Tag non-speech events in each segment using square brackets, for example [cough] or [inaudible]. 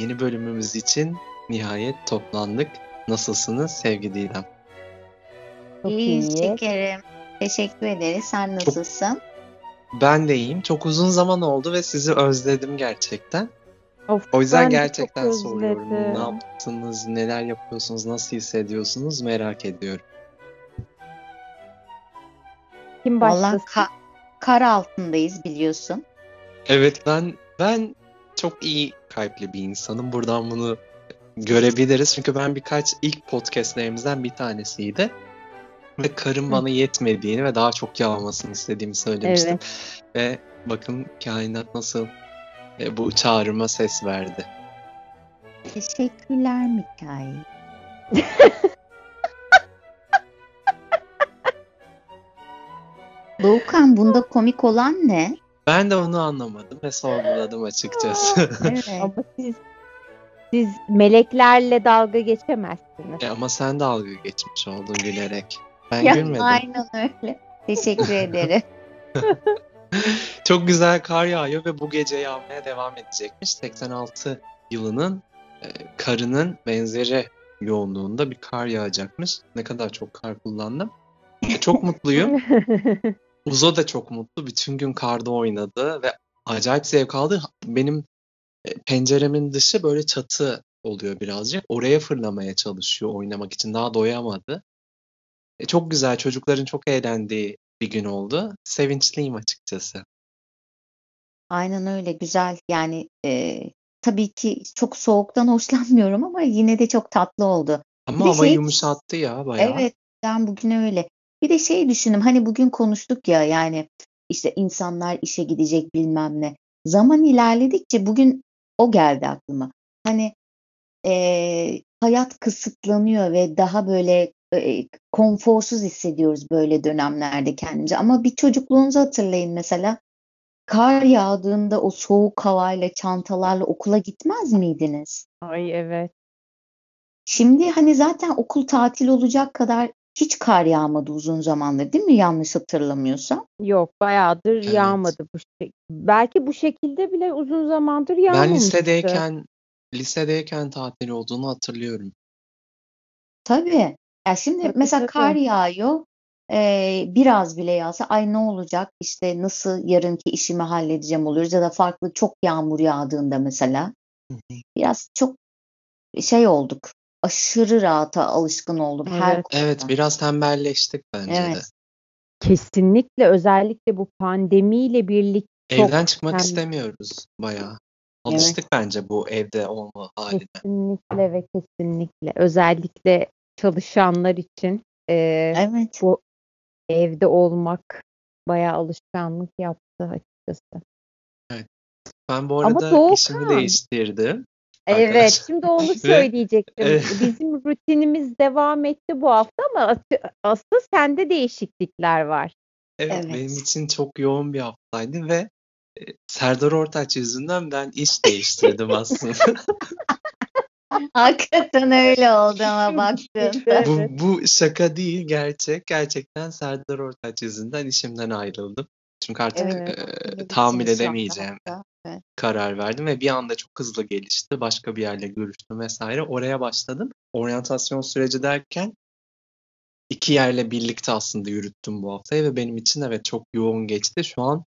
yeni bölümümüz için nihayet toplandık. Nasılsınız sevgili Didem? Çok İyi şekerim. Teşekkür ederiz. Sen nasılsın? Ben de iyiyim. Çok uzun zaman oldu ve sizi özledim gerçekten. Of, O yüzden gerçekten çok soruyorum. Ne yaptınız, neler yapıyorsunuz, nasıl hissediyorsunuz merak ediyorum. Kim Vallahi başlasın? ka- kar altındayız biliyorsun. Evet ben ben çok iyi kalpli bir insanım. Buradan bunu görebiliriz. Çünkü ben birkaç ilk podcastlerimizden bir tanesiydi. Ve karın Hı. bana yetmediğini ve daha çok yağmasını istediğimi söylemiştim. Ve bakın kainat nasıl e, bu çağrıma ses verdi. Teşekkürler Mikail. [laughs] Doğukan bunda komik olan ne? Ben de onu anlamadım ve sorguladım açıkçası. [laughs] Evet. Ama siz siz meleklerle dalga geçemezsiniz. E, Ama sen dalga geçmiş oldun gülerek. Ben Ya, gülmedim. aynen öyle. Teşekkür [laughs] ederim. [laughs] Çok güzel kar yağıyor ve bu gece yağmaya devam edecekmiş. 86 yılının e, karının benzeri yoğunluğunda bir kar yağacakmış. Ne kadar çok kar kullandım. E, çok mutluyum. Uzo da çok mutlu. Bütün gün karda oynadı ve acayip zevk aldı. Benim e, penceremin dışı böyle çatı oluyor birazcık. Oraya fırlamaya çalışıyor oynamak için. Daha doyamadı. E, çok güzel. Çocukların çok eğlendiği bir gün oldu. Sevinçliyim açıkçası. Aynen öyle güzel. Yani e, tabii ki çok soğuktan [laughs] hoşlanmıyorum ama yine de çok tatlı oldu. Ama hava şey- yumuşattı ya bayağı. Evet, ben bugün öyle. Bir de şey düşündüm, hani bugün konuştuk ya yani işte insanlar işe gidecek bilmem ne. Zaman ilerledikçe bugün o geldi aklıma. Hani eee, hayat kısıtlanıyor ve daha böyle e, konforsuz hissediyoruz böyle dönemlerde kendimizi. Ama bir çocukluğunuzu hatırlayın mesela. Kar yağdığında o soğuk havayla, çantalarla okula gitmez miydiniz? Ay evet. Şimdi hani zaten okul tatil olacak kadar hiç kar yağmadı uzun zamandır değil mi? Yanlış hatırlamıyorsam. Yok bayağıdır Evet. yağmadı bu şey. Belki bu şekilde bile uzun zamandır Ben yağmamıştı. lisedeyken lisedeyken tatil olduğunu hatırlıyorum. Tabii. Ya şimdi Tabii, mesela tabii. kar yağıyor. Ee, biraz bile yağsa ay ne olacak? İşte nasıl yarınki işimi halledeceğim oluyoruz ya da farklı çok yağmur yağdığında mesela biraz çok şey olduk. Aşırı rahata alışkın olduk her Evet. konuda. Evet, biraz tembelleştik bence de. Evet. Kesinlikle özellikle bu pandemiyle birlikte çok Evden çıkmak hem- istemiyoruz bayağı. Alıştık bence bu evde olma haline. kesinlikle ve kesinlikle özellikle çalışanlar için e, Evet. bu evde olmak bayağı alışkanlık yaptı açıkçası. Ben bu Ama arada Doğukan- işimi değiştirdim. Evet, Arkadaşlar. şimdi onu söyleyecektim. Evet. Bizim rutinimiz devam etti bu hafta ama atı- aslı sende değişiklikler var. Evet, Evet. benim için çok yoğun bir haftaydı ve e, Serdar Ortaç yüzünden ben iş değiştirdim aslında. [laughs] Hakikaten öyle oldu ama baktığında. Bu, bu şaka değil, gerçek. Gerçekten Serdar Ortaç yüzünden işimden ayrıldım. Çünkü artık Evet, e, tahammül edemeyeceğim hatta. Evet. karar verdim ve bir anda çok hızlı gelişti. Başka bir yerle görüştüm vesaire. Oraya başladım. Oryantasyon süreci derken iki yerle birlikte aslında yürüttüm bu haftayı ve benim için evet çok yoğun geçti. Şu an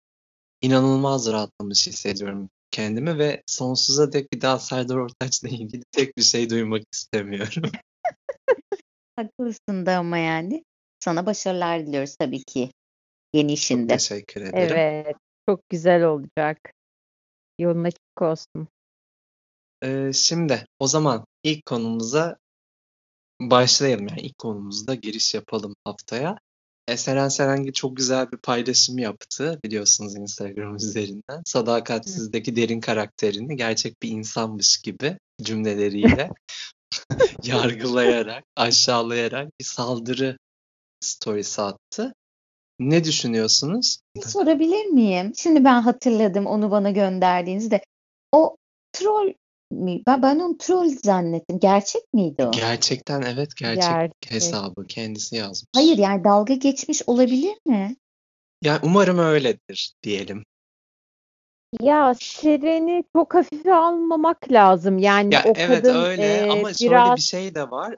inanılmaz rahatlamış hissediyorum kendimi ve sonsuza dek bir daha Serdar Ortaç'la ilgili tek bir şey duymak istemiyorum. [laughs] Haklısın da ama yani. Sana başarılar diliyoruz tabii ki. Yeni işinde. Teşekkür ederim. Evet, çok güzel olacak. Yolun açık olsun. Ee, şimdi o zaman ilk konumuza başlayalım. Yani ilk konumuzda giriş yapalım haftaya. E, Seren Serengil çok güzel bir paylaşım yaptı biliyorsunuz Instagram üzerinden. Sadakatsiz'deki derin karakterini gerçek bir insanmış gibi cümleleriyle [laughs] [laughs] yargılayarak, aşağılayarak bir saldırı storiesi attı. Ne düşünüyorsunuz? Bir sorabilir miyim? Şimdi ben hatırladım onu bana gönderdiğinizde. O troll mi? Ben, ben onu troll zannettim. Gerçek miydi o? Gerçekten evet gerçek Gerçek. hesabı kendisi yazmış. Hayır yani dalga geçmiş olabilir mi? Yani umarım öyledir diyelim. Ya Seren'i çok hafife almamak lazım. Yani Ya o evet kadın öyle e, ama şöyle biraz bir şey de var.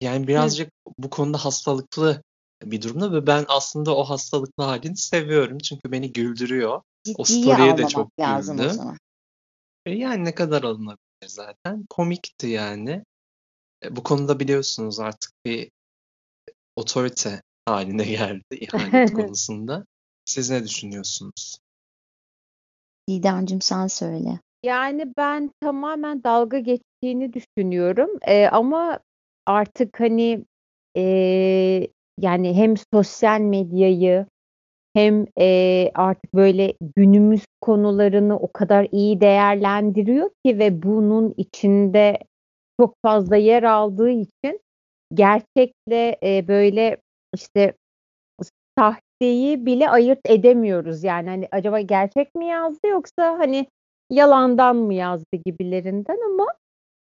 Yani Hı. birazcık bu konuda hastalıklı bir durumda ve ben aslında o hastalıklı halini seviyorum. Çünkü beni güldürüyor. O Ciddiye story'e de çok lazım o güldüm. zaman. E yani ne kadar alınabilir zaten. Komikti yani. E, bu konuda biliyorsunuz artık bir otorite haline [laughs] geldi ihanet [laughs] konusunda. Siz ne düşünüyorsunuz? Didemciğim sen söyle. Yani ben tamamen dalga geçtiğini düşünüyorum. Eee, ama artık hani eee, yani hem sosyal medyayı hem eee, artık böyle günümüz konularını o kadar iyi değerlendiriyor ki ve bunun içinde çok fazla yer aldığı için gerçekle eee, böyle işte sahteyi bile ayırt edemiyoruz. Yani hani acaba gerçek mi yazdı yoksa hani yalandan mı yazdı gibilerinden ama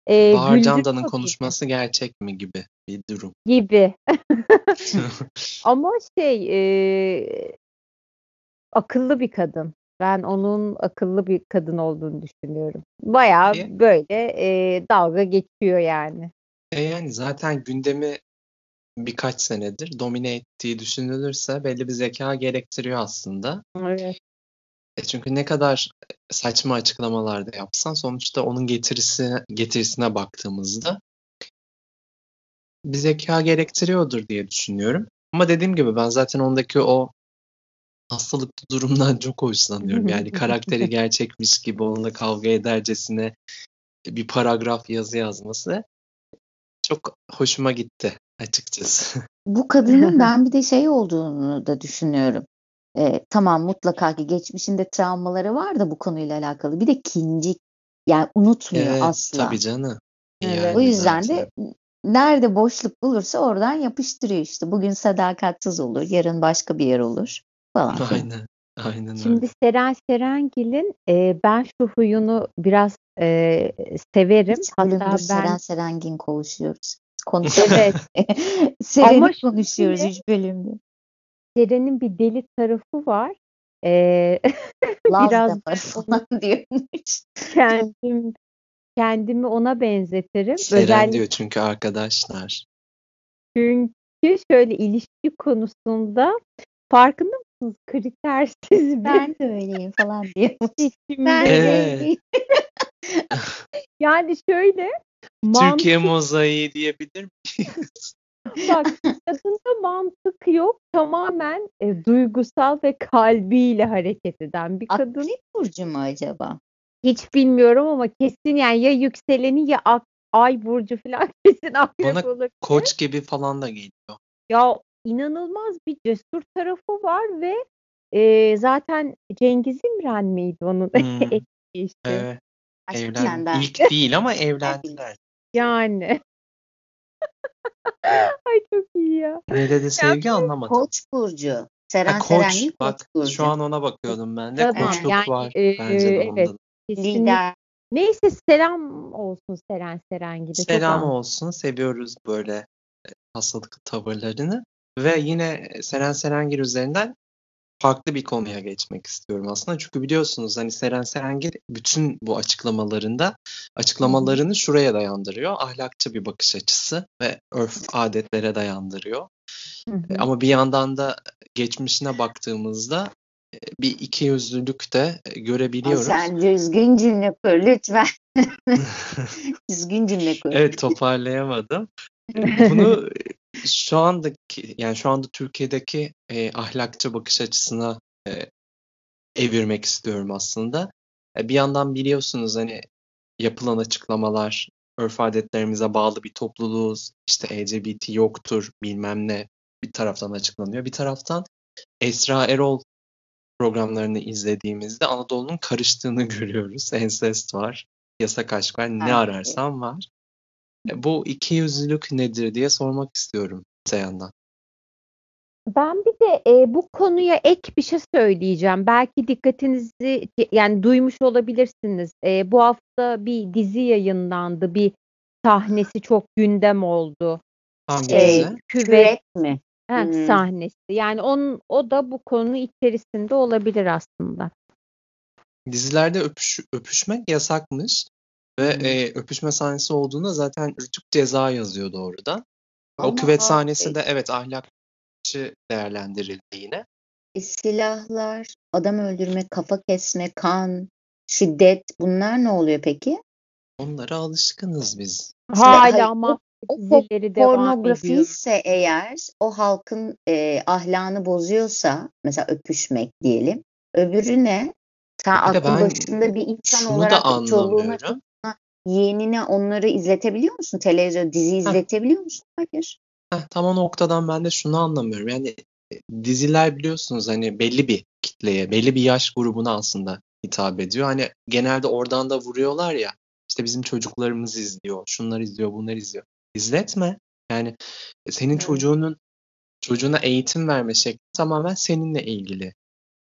e, Bahar Candan'ın konuşması gerçek mi gibi bir durum. gibi. [laughs] Ama şey e, akıllı bir kadın. Ben onun akıllı bir kadın olduğunu düşünüyorum. Bayağı E, böyle e, dalga geçiyor yani. e yani zaten gündemi birkaç senedir domine ettiği düşünülürse belli bir zeka gerektiriyor aslında. Evet. E çünkü ne kadar saçma açıklamalar da yapsan sonuçta onun getirisi getirisine baktığımızda bir zeka gerektiriyordur diye düşünüyorum. Ama dediğim gibi ben zaten ondaki o hastalıklı durumdan çok hoşlanıyorum. Yani [laughs] karakteri gerçekmiş gibi onunla kavga edercesine bir paragraf yazı yazması çok hoşuma gitti açıkçası. Bu kadının ben bir de şey olduğunu da düşünüyorum. Ee, tamam mutlaka ki geçmişinde travmaları var da bu konuyla alakalı. Bir de kincik yani unutmuyor Evet, asla. tabii canım. Evet. O Yani yüzden zaten. de nerede boşluk bulursa oradan yapıştırıyor işte. Bugün sadakatsiz olur, yarın başka bir yer olur falan. Aynen. Aynen öyle. Şimdi Seren Serengil'in e, ben şu huyunu biraz e, severim. Üç Hatta ben Seren Serengin konuşuyoruz. Konuşamıyoruz. evet [laughs] Seren'i ama konuşuyoruz üç bölümdür. Seren'in bir deli tarafı var. E, [laughs] Laz biraz falan [laughs] diyormuş. kendim kendimi ona benzetirim. Seren Özellikle diyor çünkü arkadaşlar. çünkü şöyle ilişki konusunda farkında mısınız? Kritersiz Ben de öyleyim falan diyormuş. Ben de Evet. Yani şöyle Türkiye mozaiği diyebilir miyiz? Bak kadında mantık yok. Tamamen e, duygusal ve kalbiyle hareket eden bir kadın. Akrep burcu mu acaba? Hiç bilmiyorum ama kesin yani ya yükseleni ya ak- ay burcu falan [laughs] kesin akrep Bana olabilir. koç gibi falan da geliyor. Ya inanılmaz bir cesur tarafı var ve e, zaten Cengiz İmren miydi onun [laughs] Hmm, eski eşi? evet. Evlen ilk değil ama [laughs] evlendiler. Yani. [laughs] Ay çok iyi ya. Ne dedi Ya sevgi anlamadım. Koç burcu. Ha Seren koç Serengil koç bak şu burcu. an ona bakıyordum ben de. tabii. Koçluk yani var e, bence de evet. Lider. Neyse selam olsun Seren Serengil'e çok Selam an. olsun. Seviyoruz böyle e, hastalıklı tavırlarını. Ve yine Seren Serengil üzerinden farklı bir konuya geçmek istiyorum aslında. Çünkü biliyorsunuz hani Seren Serengil bütün bu açıklamalarında açıklamalarını şuraya dayandırıyor. Ahlakçı bir bakış açısı ve örf adetlere dayandırıyor. Hı E, hı. Ama bir yandan da geçmişine baktığımızda e, bir ikiyüzlülük de e, Ay görebiliyoruz. sen düzgün cümle kur lütfen. [laughs] Düzgün cümle kur. Evet toparlayamadım. E, [laughs] Bunu e, şu andaki yani şu anda Türkiye'deki e, ahlakçı bakış açısına e, evirmek istiyorum aslında. E, bir yandan biliyorsunuz hani yapılan açıklamalar örf adetlerimize bağlı bir topluluğuz. İşte LGBT yoktur bilmem ne bir taraftan açıklanıyor. Bir taraftan Esra Erol programlarını izlediğimizde Anadolu'nun karıştığını [laughs] görüyoruz. Ensest var, yasak aşk var, ne Ay, ararsan var. E, Bu ikiyüzlülük nedir diye sormak istiyorum öte yandan. Ben bir de e, bu konuya ek bir şey söyleyeceğim. Belki dikkatinizi yani duymuş olabilirsiniz. E, bu hafta bir dizi yayınlandı. Bir sahnesi çok gündem oldu. E, Hangisi? küvet kürek mi? heh, Hmm. sahnesi. Yani onun o da bu konu içerisinde olabilir aslında. dizilerde öpüş, öpüşmek yasakmış ve Hmm. e, öpüşme sahnesi olduğunda zaten Rütük ceza yazıyor doğrudan. o Ama küvet abi, sahnesi de evet ahlakçı değerlendirildi yine. e, silahlar, adam öldürme, kafa kesme, kan, şiddet bunlar ne oluyor peki? Onlara alışkınız biz. Hala o- ama o pornografi ise eğer o halkın e, ahlakını bozuyorsa mesela öpüşmek diyelim. Öbürü ne? Sen aklın ben başında bir insan olarak çoluğuna. Yeğenine onları izletebiliyor musun? Televizyon dizi izletebiliyor musun? Hayır. Heh, tam o noktadan ben de şunu anlamıyorum. Yani e, diziler biliyorsunuz hani belli bir kitleye, belli bir yaş grubuna aslında hitap ediyor. Hani genelde oradan da vuruyorlar ya. İşte bizim çocuklarımız izliyor, şunlar izliyor, bunlar izliyor. İzletme. Yani e, senin çocuğunun çocuğuna eğitim verme şekli tamamen seninle ilgili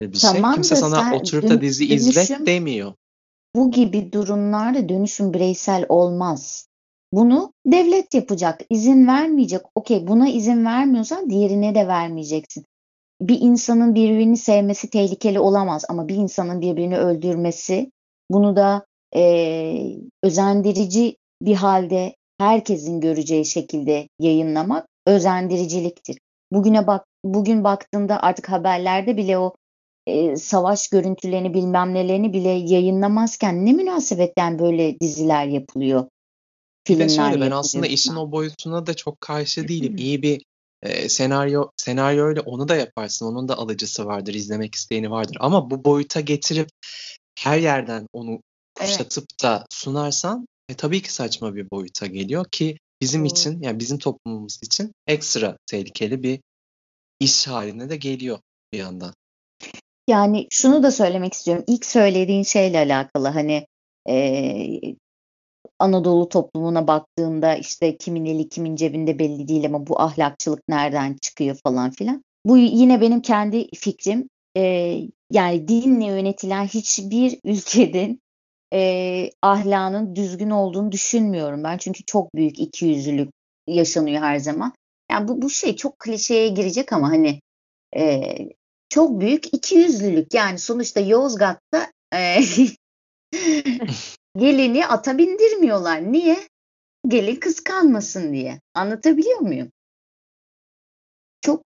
bir şey. Tamam Kimse da sana oturup da dizi izlet dönüşüm demiyor. Bu gibi durumlarda dönüşüm bireysel olmaz. Bunu devlet yapacak, izin vermeyecek. Okey, buna izin vermiyorsan diğerine de vermeyeceksin. Bir insanın birbirini sevmesi tehlikeli olamaz ama bir insanın birbirini öldürmesi, bunu da eee, özendirici bir halde herkesin göreceği şekilde yayınlamak özendiriciliktir. Bugüne bak, bugün baktığında artık haberlerde bile o e, savaş görüntülerini bilmem nelerini bile yayınlamazken ne münasebetten böyle diziler yapılıyor, filmler şöyle ben aslında işin o boyutuna da çok karşı değilim. İyi bir e, senaryo senaryoyla onu da yaparsın. Onun da alıcısı vardır, izlemek isteyeni vardır. Ama bu boyuta getirip her yerden onu Evet, kuşatıp da sunarsan e, tabii ki saçma bir boyuta geliyor ki bizim doğru. için yani bizim toplumumuz için ekstra tehlikeli bir iş haline de geliyor bir yandan. Yani şunu da söylemek istiyorum. İlk söylediğin şeyle alakalı hani e, Anadolu toplumuna baktığında işte kimin eli kimin cebinde belli değil ama bu ahlakçılık nereden çıkıyor falan filan. Bu yine benim kendi fikrim. E, yani dinle yönetilen hiçbir ülkenin e, ahlakının düzgün olduğunu düşünmüyorum ben. Çünkü çok büyük ikiyüzlülük yaşanıyor her zaman. Yani bu, bu şey çok klişeye girecek ama hani e, çok büyük ikiyüzlülük. Yani sonuçta Yozgat'ta e, [laughs] gelini ata bindirmiyorlar. Niye? Gelin kıskanmasın diye. Anlatabiliyor muyum? Çok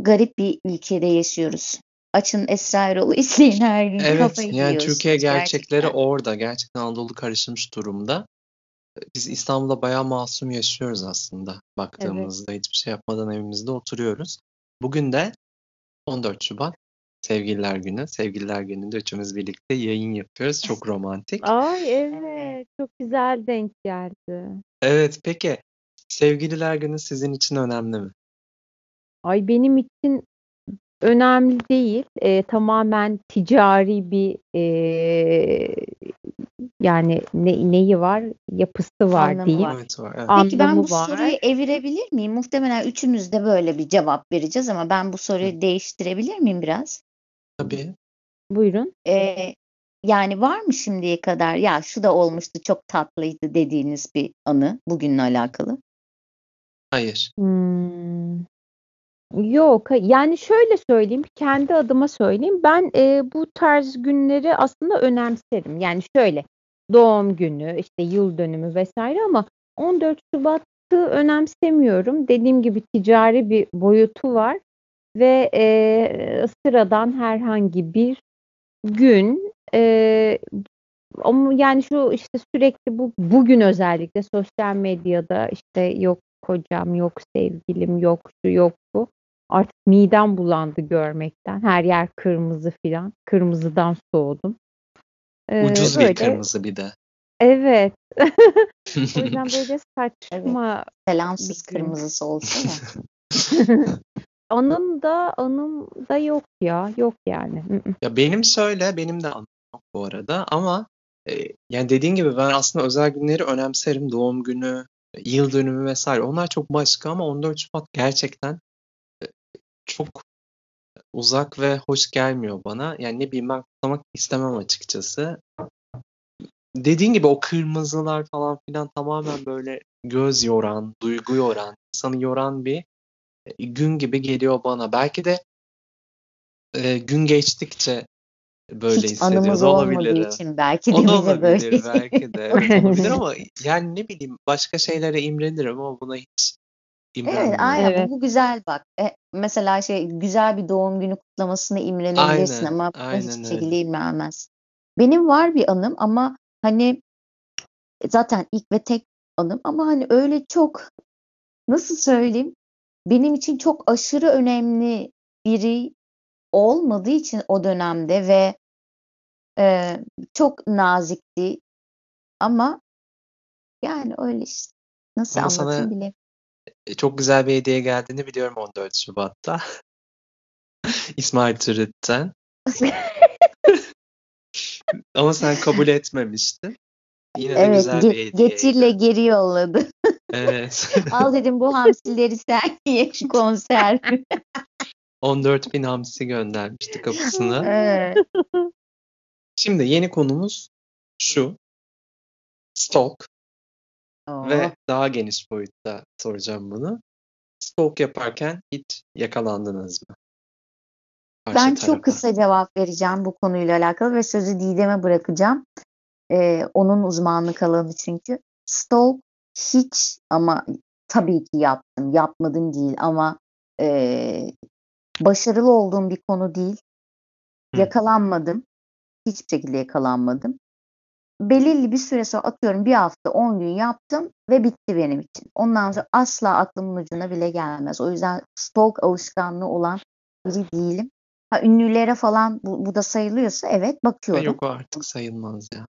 garip bir ülkede yaşıyoruz. Açın Esra Erol'u [laughs] izleyin her gün Evet, kafayı yani yiyorsunuz Türkiye gerçekleri gerçekten. orada. Gerçekten Anadolu karışmış durumda. Biz İstanbul'da bayağı masum yaşıyoruz aslında. Evet. Baktığımızda hiçbir şey yapmadan evimizde oturuyoruz. Bugün de 14 Şubat Sevgililer Günü. Sevgililer Günü'nde üçümüz birlikte yayın yapıyoruz. Çok [laughs] romantik. Ay evet, çok güzel denk geldi. Evet, peki Sevgililer Günü sizin için önemli mi? Ay benim için önemli değil. Ee, tamamen ticari bir ee, yani ne, neyi var? Yapısı var Anlamı diyeyim. var. Evet var, evet. Peki ben bu soruyu var. evirebilir miyim? Muhtemelen üçümüz de böyle bir cevap vereceğiz ama ben bu Hı, soruyu değiştirebilir miyim biraz? Tabii. Buyurun. Ee, yani var mı şimdiye kadar ya şu da olmuştu çok tatlıydı dediğiniz bir anı bugünle alakalı? Hayır. Hmm, Yok, yani şöyle söyleyeyim, kendi adıma söyleyeyim. Ben e, bu tarz günleri aslında önemserim. Yani şöyle, doğum günü, işte yıl dönümü vesaire ama 14 Şubat'ı önemsemiyorum. Dediğim gibi ticari bir boyutu var ve e, sıradan herhangi bir gün. E, ama yani şu işte sürekli bu bugün özellikle sosyal medyada işte yok kocam, yok sevgilim, yok şu, yok bu. Artık midem bulandı görmekten. Her yer kırmızı filan. Kırmızıdan soğudum. Ee, Ucuz bir böyle kırmızı bir de. evet. [laughs] O yüzden böyle Evet. saçma bir Selamsız kırmızısı olsa ya. [laughs] Anım da anım da yok ya. Yok yani. Ya benim şöyle, benim de anım yok bu arada ama e, yani dediğin gibi ben aslında özel günleri önemserim. Doğum günü, yıl dönümü vesaire. Onlar çok başka ama 14 Şubat gerçekten çok uzak ve hoş gelmiyor bana. Yani ne bileyim ben kutlamak istemem açıkçası. Dediğin gibi o kırmızılar falan filan tamamen böyle göz yoran, duygu yoran, insanı yoran bir e, gün gibi geliyor bana. Belki de e, gün geçtikçe böyle Hiç hissediyor da olabilir. için belki de O da bize böyle olabilir belki de. [laughs] Olabilir ama yani ne bileyim başka şeylere imrenirim ama buna hiç Evet, imrenmiyorum. aynen Evet. bu, güzel bak. E, mesela şey güzel bir doğum günü kutlamasına imrenebilirsin Aynen, ama aynen hiçbir öyle. şekilde imrenmez. Benim var bir anım ama hani zaten ilk ve tek anım ama hani öyle çok nasıl söyleyeyim benim için çok aşırı önemli biri olmadığı için o dönemde ve e, çok nazikti ama yani öyle işte nasıl Ama anlatayım sana bilemiyorum. E, çok güzel bir hediye geldiğini biliyorum 14 Şubat'ta. [laughs] İsmail Türüt'ten. [laughs] Ama sen kabul etmemiştin. Yine de Evet güzel bir ge- getirle geri yolladı. [laughs] Evet. Al dedim bu hamsileri sen ye şu konserve. 14 bin hamsi göndermişti kapısına. Evet. Şimdi yeni konumuz şu. Stalk Oo. ve daha geniş boyutta soracağım bunu. Stalk yaparken hiç yakalandınız mı? Karşı Ben tarafa. çok kısa cevap vereceğim bu konuyla alakalı ve sözü Didem'e bırakacağım. Ee, onun uzmanlık alanı çünkü. Stalk hiç ama tabii ki yaptım. Yapmadım değil ama e, başarılı olduğum bir konu değil. Yakalanmadım. Hiçbir şekilde yakalanmadım. Belirli bir süre sonra atıyorum bir hafta 10 gün yaptım ve bitti benim için. Ondan sonra asla aklımın ucuna bile gelmez. O yüzden stalk alışkanlığı olan biri değilim. Ha, ünlülere falan bu, bu da sayılıyorsa evet bakıyorum. Yok artık sayılmaz ya.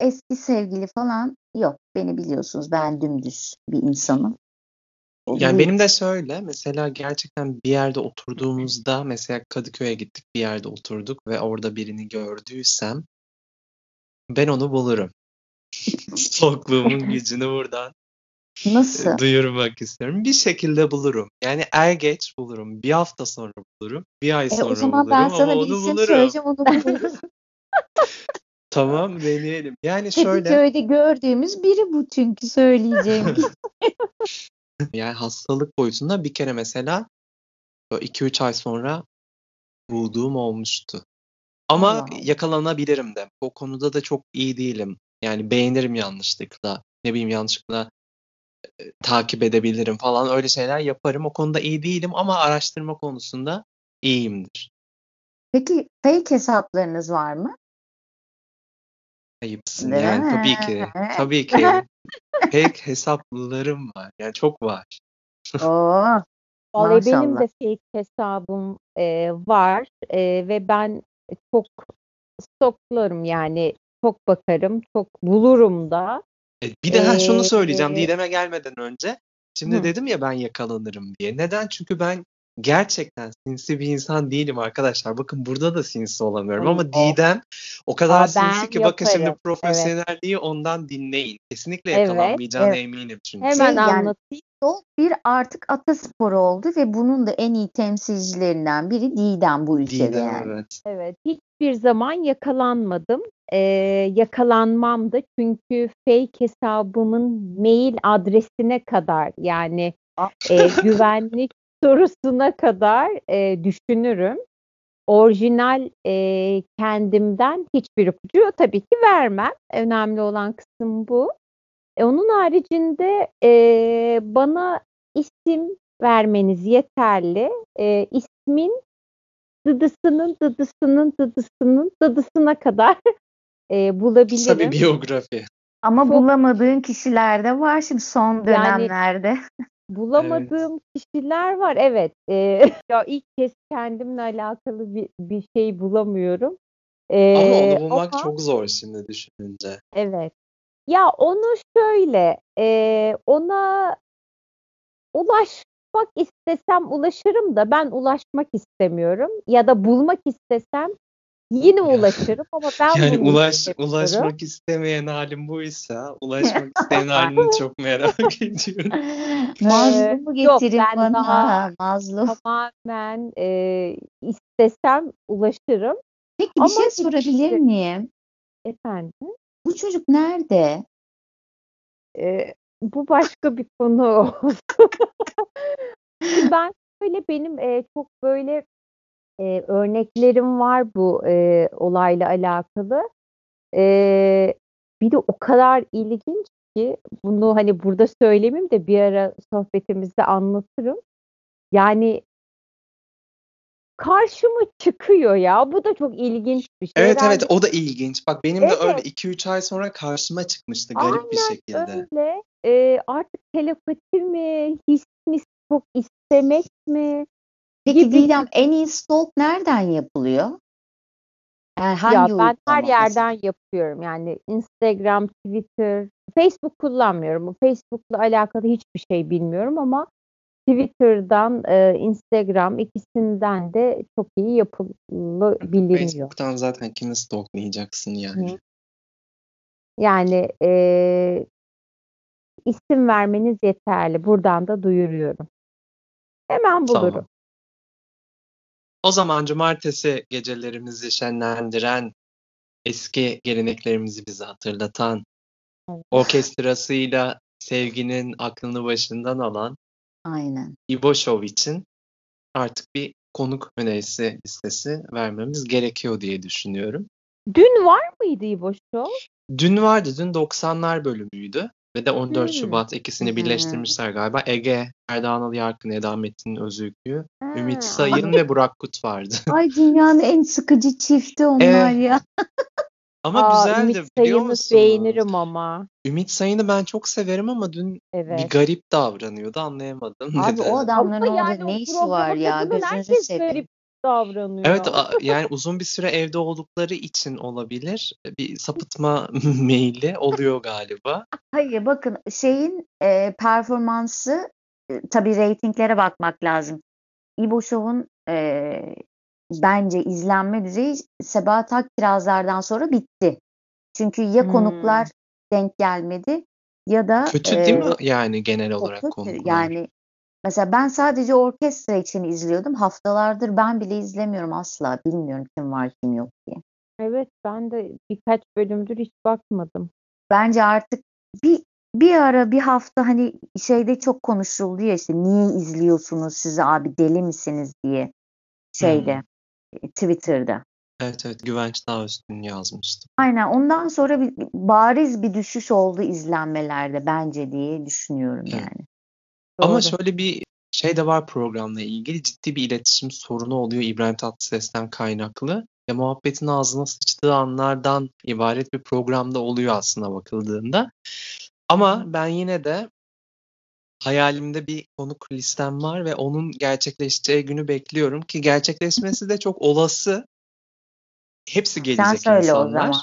Eski sevgili falan yok. Beni biliyorsunuz ben dümdüz bir insanım. Yani benim de şöyle mesela gerçekten bir yerde oturduğumuzda mesela Kadıköy'e gittik bir yerde oturduk ve orada birini gördüysem ben onu bulurum. [laughs] Stalkluğumun gücünü buradan e, Nasıl? duyurmak istiyorum. Bir şekilde bulurum. Yani er geç bulurum. Bir hafta sonra bulurum. Bir ay E, o sonra zaman bulurum ben sana bir isim bulurum. söyleyeceğim onu buluruz. [laughs] [laughs] Tamam deneyelim. Yani şöyle Kadıköy'de gördüğümüz biri bu çünkü söyleyeceğim. yani hastalık boyutunda bir kere mesela 2-3 ay sonra bulduğum olmuştu. Ama Allah yakalanabilirim de. O konuda da çok iyi değilim. Yani beğenirim yanlışlıkla. Ne bileyim yanlışlıkla e, takip edebilirim falan öyle şeyler yaparım. O konuda iyi değilim ama araştırma konusunda iyiyimdir. Peki fake hesaplarınız var mı? Ayıpsın Değil yani mi? tabii ki. Tabii [laughs] ki. Fake hesaplarım var. Yani çok var. Oo, Vallahi benim maşallah. de fake hesabım e, var e, ve ben çok stoklarım yani çok bakarım, çok bulurum da. E, bir de ha, şunu söyleyeceğim Ee, Didem'e gelmeden önce. Şimdi Hı. dedim ya ben yakalanırım diye. Neden? Çünkü ben gerçekten sinsi bir insan değilim arkadaşlar. Bakın burada da sinsi olamıyorum ama Allah. Didem o kadar Aa, sinsi ki bakın şimdi yaparım. profesyonelliği ondan dinleyin. Kesinlikle Evet, yakalanmayacağına evet. eminim çünkü. Hemen Şey yani- anlatayım. Stalk bir artık atasporu oldu ve bunun da en iyi temsilcilerinden biri Didem bu ülkede Didem yani. evet. Evet, hiçbir zaman yakalanmadım. Ee, yakalanmam da çünkü fake hesabımın mail adresine kadar yani e, güvenlik sorusuna kadar e, düşünürüm. Orijinal e, kendimden hiçbir ipucu tabii ki vermem. Önemli olan kısım bu. E, onun haricinde e, bana isim vermeniz yeterli. E, ismin dıdısının dıdısının dıdısının dıdısına kadar [laughs] e, Kısa bir bulabilirim. biyografi. Ama Çok- bulamadığın kişiler de var şimdi son dönemlerde. [laughs] Bulamadığım kişiler var evet. E, [laughs] ya ilk kez kendimle alakalı bir, bir şey bulamıyorum. E, Ama onu bulmak ama- çok zor şimdi düşününce. Evet. Ya onu şöyle, e, ona ulaşmak istesem ulaşırım da ben ulaşmak istemiyorum. Ya da bulmak istesem yine ulaşırım ama ben Yani ulaş, ulaşmak istemeyen halim buysa ulaşmak [laughs] isteyen halini çok merak [laughs] ediyorum. [laughs] Mazlumu yok, getirin ben bana. daha- Mazlum. Tamamen e, istesem ulaşırım. Peki bir Ama şey sorabilir miyim? Efendim, Bu çocuk nerede? e, bu başka bir konu olsun. ben böyle benim e, çok böyle e, örneklerim var bu e, olayla alakalı. E, bir de o kadar ilginç ki bunu hani burada söylemeyeyim de bir ara sohbetimizde anlatırım. Yani karşıma çıkıyor ya. Bu da çok ilginç bir şey. Evet Herhalde evet o da ilginç. Bak benim de öyle Evet. 2-3 ay sonra karşıma çıkmıştı garip bir aynen şekilde. öyle. E, artık telepati mi, his mi, çok istemek mi Peki Didem en iyi stalk nereden yapılıyor? Yani Ya hangi ben her yerden yapıyorum. Yani Instagram, Twitter, Facebook kullanmıyorum. Facebook'la alakalı hiçbir şey bilmiyorum ama Twitter'dan, e, Instagram ikisinden de çok iyi yapılabiliyor. Facebook'tan zaten kimi stalklayacaksın yani. Hı. Yani e, isim vermeniz yeterli. Buradan da duyuruyorum. Hemen bulurum. Tamam. O zaman cumartesi gecelerimizi şenlendiren, eski geleneklerimizi bize hatırlatan, orkestrasıyla sevginin aklını başından alan Aynen. İbo Show için artık bir konuk önerisi listesi vermemiz gerekiyor diye düşünüyorum. Dün var mıydı İbo Show? Dün vardı, dün 90'lar bölümüydü ve de 14 Hmm. Şubat ikisini Hmm. birleştirmişler galiba. Ege, Erdoğan Anıl Yarkın, Eda Metin Özüykü, Ha, Ümit Sayın ve Burak Kut vardı. [laughs] Ay dünyanın en sıkıcı çifti onlar Evet. ya. [laughs] Ama Aa, güzeldi Ümit biliyor Sayın'ı musunuz? beğenirim ama. Ümit Sayın'ı ben çok severim ama dün bir Evet. garip davranıyordu anlayamadım Abi neden. o adamların Ama orada yani ne işi var ya? Gözünüzü seveyim. garip davranıyor. Evet yani uzun bir süre evde oldukları için olabilir. Bir sapıtma [laughs] meyili oluyor galiba. Hayır bakın şeyin e, performansı e, tabii reytinglere bakmak lazım. İbo Show'un e, bence izlenme düzeyi Sebahat Akkirazlar'dan sonra bitti. Çünkü ya Hmm. konuklar denk gelmedi ya da Kötü e, değil mi yani genel olarak kötü. konuklar? Yani mesela ben sadece orkestra için izliyordum. Haftalardır ben bile izlemiyorum asla. Bilmiyorum kim var kim yok diye. Evet ben de birkaç bölümdür hiç bakmadım. Bence artık bir bir ara bir hafta hani şeyde çok konuşuldu ya işte niye izliyorsunuz sizi abi deli misiniz diye şeyde e, Twitter'da. Evet evet Güvenç daha üstün yazmıştı. Aynen ondan sonra bir, bariz bir düşüş oldu izlenmelerde bence diye düşünüyorum Evet. Ama şöyle bir şey de var programla ilgili ciddi bir iletişim sorunu oluyor İbrahim Tatlıses'ten kaynaklı. Ya muhabbetin ağzına sıçtığı anlardan ibaret bir programda oluyor aslında bakıldığında. Ama ben yine de hayalimde bir konuk listem var ve onun gerçekleşeceği günü bekliyorum ki gerçekleşmesi de çok olası. Hepsi Sen gelecek o insanlar. zaman.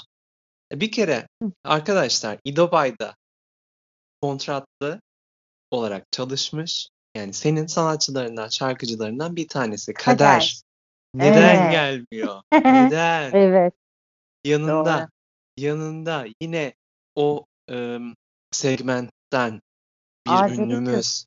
Bir kere arkadaşlar İdobay'da kontratlı olarak çalışmış. Yani senin sanatçılarından, şarkıcılarından bir tanesi. Kader. Kader. Neden Evet. gelmiyor? [laughs] Neden? Evet. Yanında, Doğru. yanında yine o ım, segmentten bir kız. ünlümüz.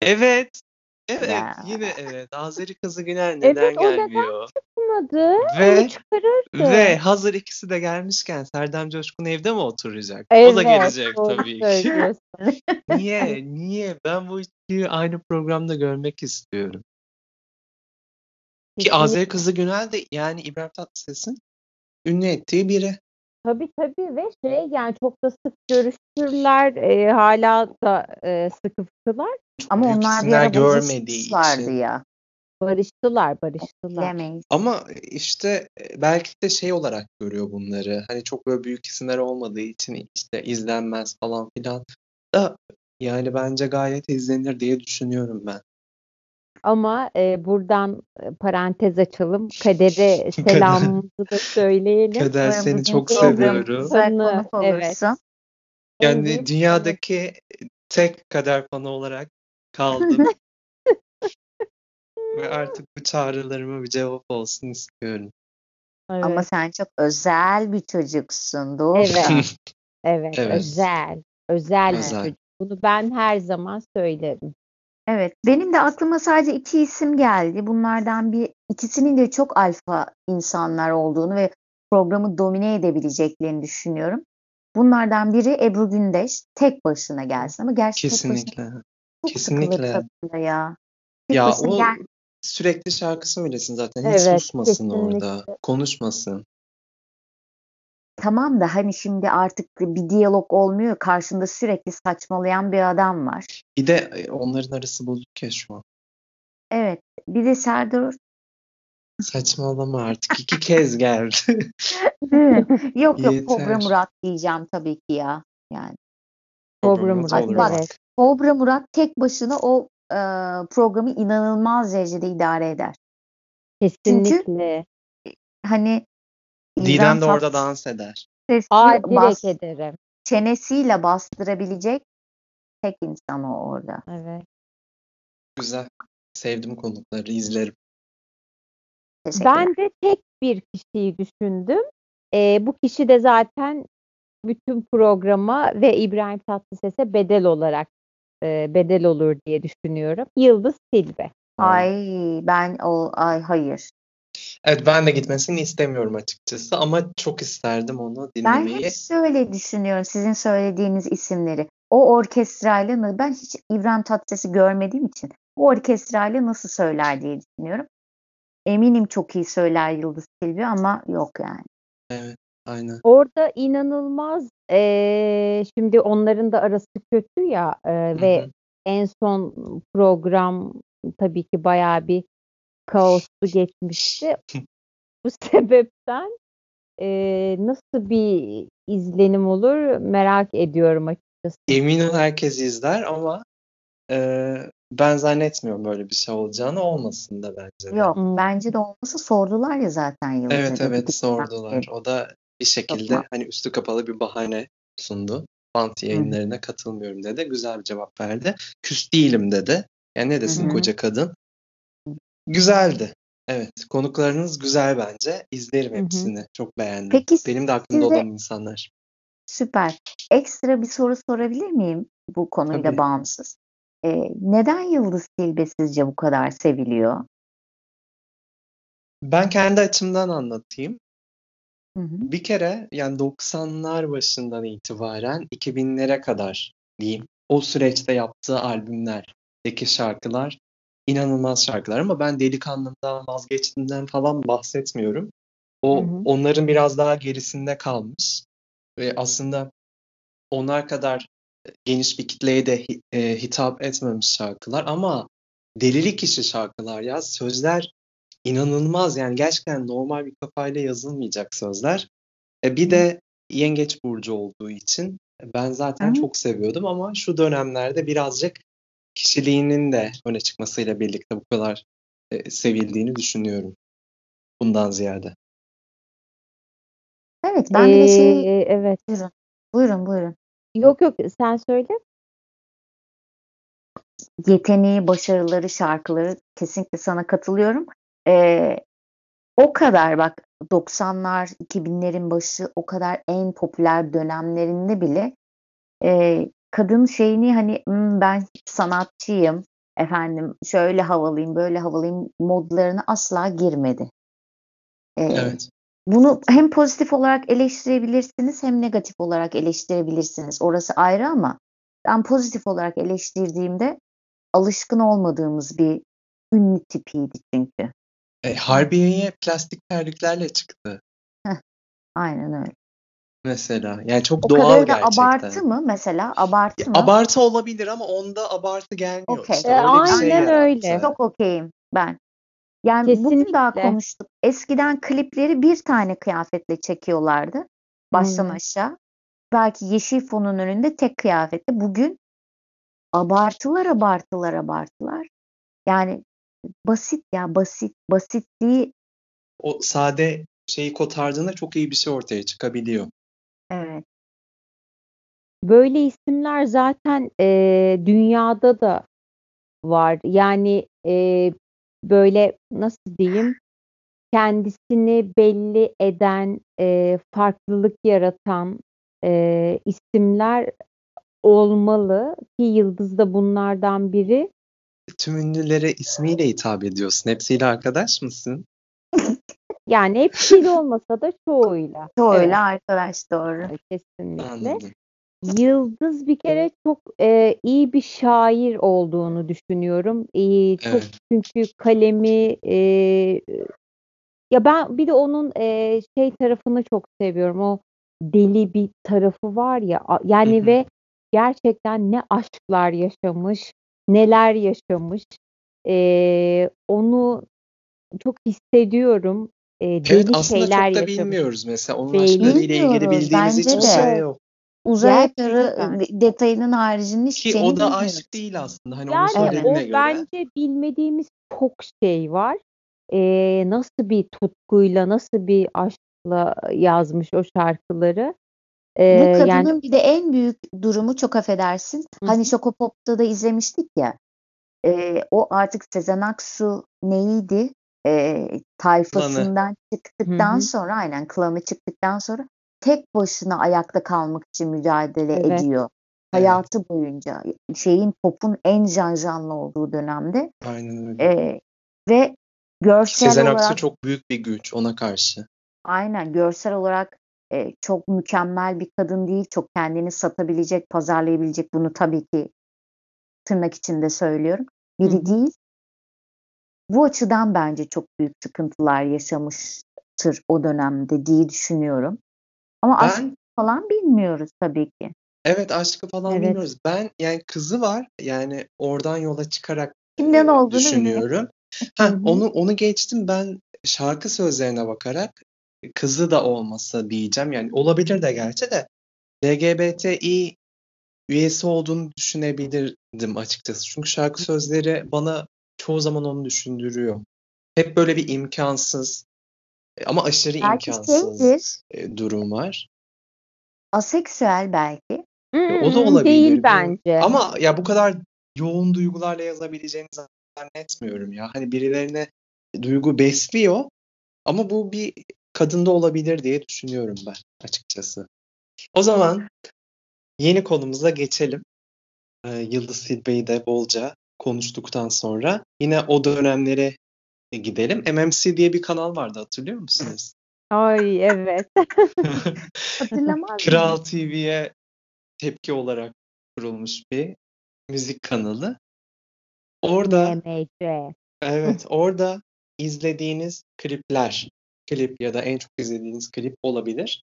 Evet. Evet. Ya. Yine evet. Azeri kızı Güner neden Evet, o neden gelmiyor? Çıkmadı. Ve Onu çıkarırdı. ve hazır ikisi de gelmişken Serdar Coşkun evde mi oturacak? O da gelecek doğru tabii ki. söylüyorsun. [laughs] Niye? Niye? Ben bu ikiliyi aynı programda görmek istiyorum. Ki Azeri Kızı Günel de yani İbrahim Tatlıses'in ünlü ettiği biri. Tabii tabii ve şey yani çok da sık görüşürler. e, hala da e, sıkı fıkılar. Ama onlar bir ara için. ya. Barıştılar, barıştılar. Bilemeyiz. Ama işte e, belki de şey olarak görüyor bunları. Hani çok böyle büyük isimler olmadığı için işte izlenmez falan filan. Da yani bence gayet izlenir diye düşünüyorum ben. Ama e, buradan e, parantez açalım. Kader'e selamımızı da söyleyelim. Kader seni çok seviyorum. Konuk evet. Yani Evet, dünyadaki tek kader fanı olarak kaldım. [laughs] Ve artık bu çağrılarıma bir cevap olsun istiyorum. evet. Ama sen çok özel bir çocuksun. Doğru. Evet. [laughs] Evet, Evet. özel. Özel bir Özel. çocuk. Bunu ben her zaman söylerim. Evet, benim de aklıma sadece iki isim geldi. Bunlardan bir ikisinin de çok alfa insanlar olduğunu ve programı domine edebileceklerini düşünüyorum. Bunlardan biri Ebru Gündeş tek başına gelsin ama gerçi tek başına Kesinlikle. çok kesinlikle. ya. Tek Ya o gel, sürekli şarkı söylesin zaten. Hiç Evet, susmasın kesinlikle. orada. Konuşmasın. Tamam da hani şimdi artık bir diyalog olmuyor. Karşında sürekli saçmalayan bir adam var. Bir de e, onların arası bozuk ya şu an. Evet. Bir de Serdar Saçmalama artık. iki kez geldi. [laughs] yok yok Yeter. Kobra Murat diyeceğim tabii ki ya. Yani Kobra Murat Murat, bak. evet. Kobra Murat tek başına o e, programı inanılmaz derecede idare eder. Kesinlikle. Hani Didem de orada dans eder. Aa, direkt bas- ederim. çenesiyle bastırabilecek tek insan o orada. Evet. Güzel. Sevdim konukları. izlerim. Ben de tek bir kişiyi düşündüm. Ee, bu kişi de zaten bütün programa ve İbrahim Tatlıses'e bedel olarak e, bedel olur diye düşünüyorum. Yıldız Tilbe. Ay ben o ay hayır. Evet ben de gitmesini istemiyorum açıkçası ama çok isterdim onu Ben dinlemeyi. hep şöyle düşünüyorum sizin söylediğiniz isimleri. O orkestrayla ben hiç İbrahim Tatlıses'i görmediğim için o orkestrayla nasıl söyler diye düşünüyorum. Eminim çok iyi söyler Yıldız Tilbe ama yok yani. Evet, aynen. Orada inanılmaz e, şimdi onların da arası kötü ya e, ve hı. en son program tabii ki bayağı bir kaoslu geçmişti. Bu [laughs] sebepten e, nasıl bir izlenim olur merak ediyorum açıkçası. Eminim herkes izler ama e, ben zannetmiyorum böyle bir şey olacağını olmasın da bence de. Yok Hmm. bence de olması sordular ya zaten Yıldız'a. Evet dedi, evet sordular. O da bir şekilde Yapma. hani üstü kapalı bir bahane sundu. Bant yayınlarına katılmıyorum dedi. Güzel bir cevap verdi. Küs değilim dedi. Yani ne desin Hı hı. koca kadın. Güzeldi. Evet. Konuklarınız güzel bence. İzlerim Hı hı. hepsini. Çok beğendim. Peki Benim de aklımda size- olan insanlar. Süper. Ekstra bir soru sorabilir miyim bu konuyla Tabii. bağımsız? Ee, neden Yıldız Tilbe sizce bu kadar seviliyor? Ben kendi açımdan anlatayım. Hı hı. Bir kere yani 90'lar başından itibaren 2000'lere kadar diyeyim. O süreçte yaptığı albümlerdeki şarkılar inanılmaz şarkılar ama ben Delikanlımdan vazgeçtiğimden falan bahsetmiyorum. O Hı hı. onların biraz daha gerisinde kalmış ve aslında onlar kadar geniş bir kitleye de e, hitap etmemiş şarkılar ama delilik işi şarkılar ya sözler inanılmaz yani gerçekten normal bir kafayla yazılmayacak sözler. E, bir de Yengeç burcu olduğu için ben zaten Hı. çok seviyordum ama şu dönemlerde birazcık kişiliğinin de öne çıkmasıyla birlikte bu kadar e, sevildiğini düşünüyorum. Bundan ziyade. Evet ben bir de şey Ee, evet. buyurun. Buyurun buyurun. Yok yok sen söyle. Yeteneği, başarıları, şarkıları kesinlikle sana katılıyorum. Ee, o kadar bak 90'lar, 2000'lerin başı o kadar en popüler dönemlerinde bile e, kadın şeyini hani "Hmm, ben sanatçıyım efendim şöyle havalıyım böyle havalıyım modlarına asla girmedi. Ee, Evet. Bunu hem pozitif olarak eleştirebilirsiniz hem negatif olarak eleştirebilirsiniz. Orası ayrı ama ben pozitif olarak eleştirdiğimde alışkın olmadığımız bir ünlü tipiydi çünkü. E, Harbiye'ye plastik terliklerle çıktı Aynen öyle. Mesela. Yani çok O doğal kadar da gerçekten. abartı mı mesela? Abartı mı? abartı olabilir ama onda abartı gelmiyor. Okey. İşte E, öyle bir şey aynen yarattı. öyle. Çok okeyim ben. Yani bugün daha Kesinlikle. konuştuk. Eskiden klipleri bir tane kıyafetle çekiyorlardı. Baştan Hmm. aşağı. Belki yeşil fonun önünde tek kıyafetle. Bugün abartılar abartılar abartılar. Yani basit ya basit. Basitliği O sade şeyi kotardığında çok iyi bir şey ortaya çıkabiliyor. Evet. Böyle isimler zaten e, dünyada da var. Yani e, böyle nasıl diyeyim kendisini belli eden, e, farklılık yaratan e, isimler olmalı ki Yıldız da bunlardan biri. Tüm ünlülere ismiyle hitap ediyorsun. Hepsiyle arkadaş mısın? Yani hepsiyle olmasa da çoğuyla. [laughs] Çoğuyla Evet, arkadaş doğru. kesinlikle. Anladım. Yıldız bir kere çok e, iyi bir şair olduğunu düşünüyorum. E, çok Evet. çünkü kalemi e, ya ben bir de onun e, şey tarafını çok seviyorum. O deli bir tarafı var ya yani ve gerçekten ne aşklar yaşamış, neler yaşamış. E, onu çok hissediyorum. E, Evet deli aslında şeyler çok da yaşamış. bilmiyoruz mesela onun aşklarıyla ilgili bildiğimiz bence hiçbir de. şey yok. Uzay atarı de- detayının haricinde hiçbir Ki şeyini o da aşk değil aslında. Hani onun Yani o söylediğine göre. bence bilmediğimiz çok şey var. Ee, nasıl bir tutkuyla, nasıl bir aşkla yazmış o şarkıları. Bu Ee, yani kadının bir de en büyük durumu çok affedersin. Hı Hani. Şokopop'ta da izlemiştik ya. e, o artık Sezen Aksu neydi? E, Klanı. tayfasından Hı çıktıktan hı. sonra aynen klanı çıktıktan sonra tek başına ayakta kalmak için mücadele Evet. ediyor. Evet. Hayatı boyunca şeyin popun en janjanlı olduğu dönemde Aynen öyle. E, ve görsel Sezen Aksu olarak çok büyük bir güç ona karşı. aynen görsel olarak e, çok mükemmel bir kadın değil. Çok kendini satabilecek, pazarlayabilecek bunu tabii ki tırnak içinde söylüyorum. Biri hı. değil. Bu açıdan bence çok büyük sıkıntılar yaşamıştır o dönemde diye düşünüyorum. Ama aşk Ben falan bilmiyoruz tabii ki. evet aşkı falan Evet. bilmiyoruz. Ben yani kızı var. Yani oradan yola çıkarak Kimden e, olduğunu düşünüyorum. [laughs] Heh, onu onu geçtim ben şarkı sözlerine bakarak kızı da olmasa diyeceğim. Yani olabilir de gerçi de LGBTİ üyesi olduğunu düşünebilirdim açıkçası. Çünkü şarkı sözleri bana çoğu zaman onu düşündürüyor. Hep böyle bir imkansız e, ama aşırı Belki imkansız şeydir, e, durum var. aseksüel belki. E, o da Mm, olabilir. değil bilmiyorum. bence. Ama ya bu kadar yoğun duygularla yazabileceğini zannetmiyorum ya. Hani birilerine duygu besliyor ama bu bir kadında olabilir diye düşünüyorum ben açıkçası. O zaman yeni konumuza geçelim. Ee, Yıldız Tilbe'yi de bolca konuştuktan sonra yine o dönemlere gidelim. MMC diye bir kanal vardı hatırlıyor musunuz? [laughs] Ay evet. [laughs] Hatırlamaz Kral? TV'ye tepki olarak kurulmuş bir müzik kanalı. Orada evet orada izlediğiniz klipler, klip ya da en çok izlediğiniz klip olabilir.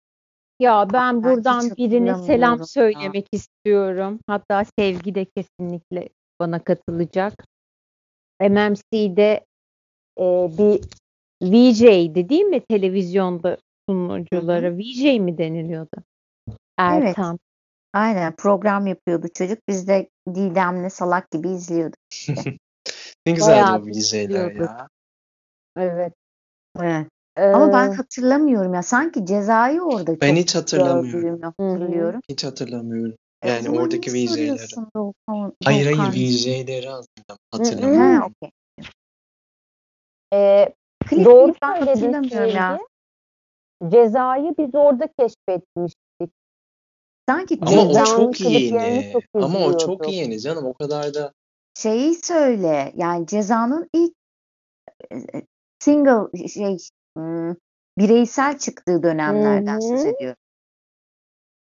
Ya ben buradan birine selam söylemek istiyorum. Hatta Sevgi de kesinlikle bana katılacak. MMC'de e, bir VJ'di değil mi televizyonda Hı hı. sunuculara? VJ mi deniliyordu? Evet. Ertan. Aynen program yapıyordu çocuk. Biz de Didem'le salak gibi izliyorduk. [laughs] Ne güzeldi Bayağı o bir VJ'ler ya. Evet. Evet. Ama ben Ee, hatırlamıyorum ya. Sanki cezayı orada Ben hiç hatırlamıyorum. gördüğümü hı hı. hatırlıyorum. Hiç hatırlamıyorum. E, Yani zaman oradaki Doğukan? Hayır hayır hı. He, hatırlamıyorum. okey. Ee, Klip doğru hatırlamıyorum ya. Cezayı biz orada keşfetmiştik. Sanki Ama o çok yeni. çok Ama o çok yeni canım. O kadar da şeyi söyle. Yani Ceza'nın ilk e, e, single şey hmm, bireysel çıktığı dönemlerden söz hı. ediyorum.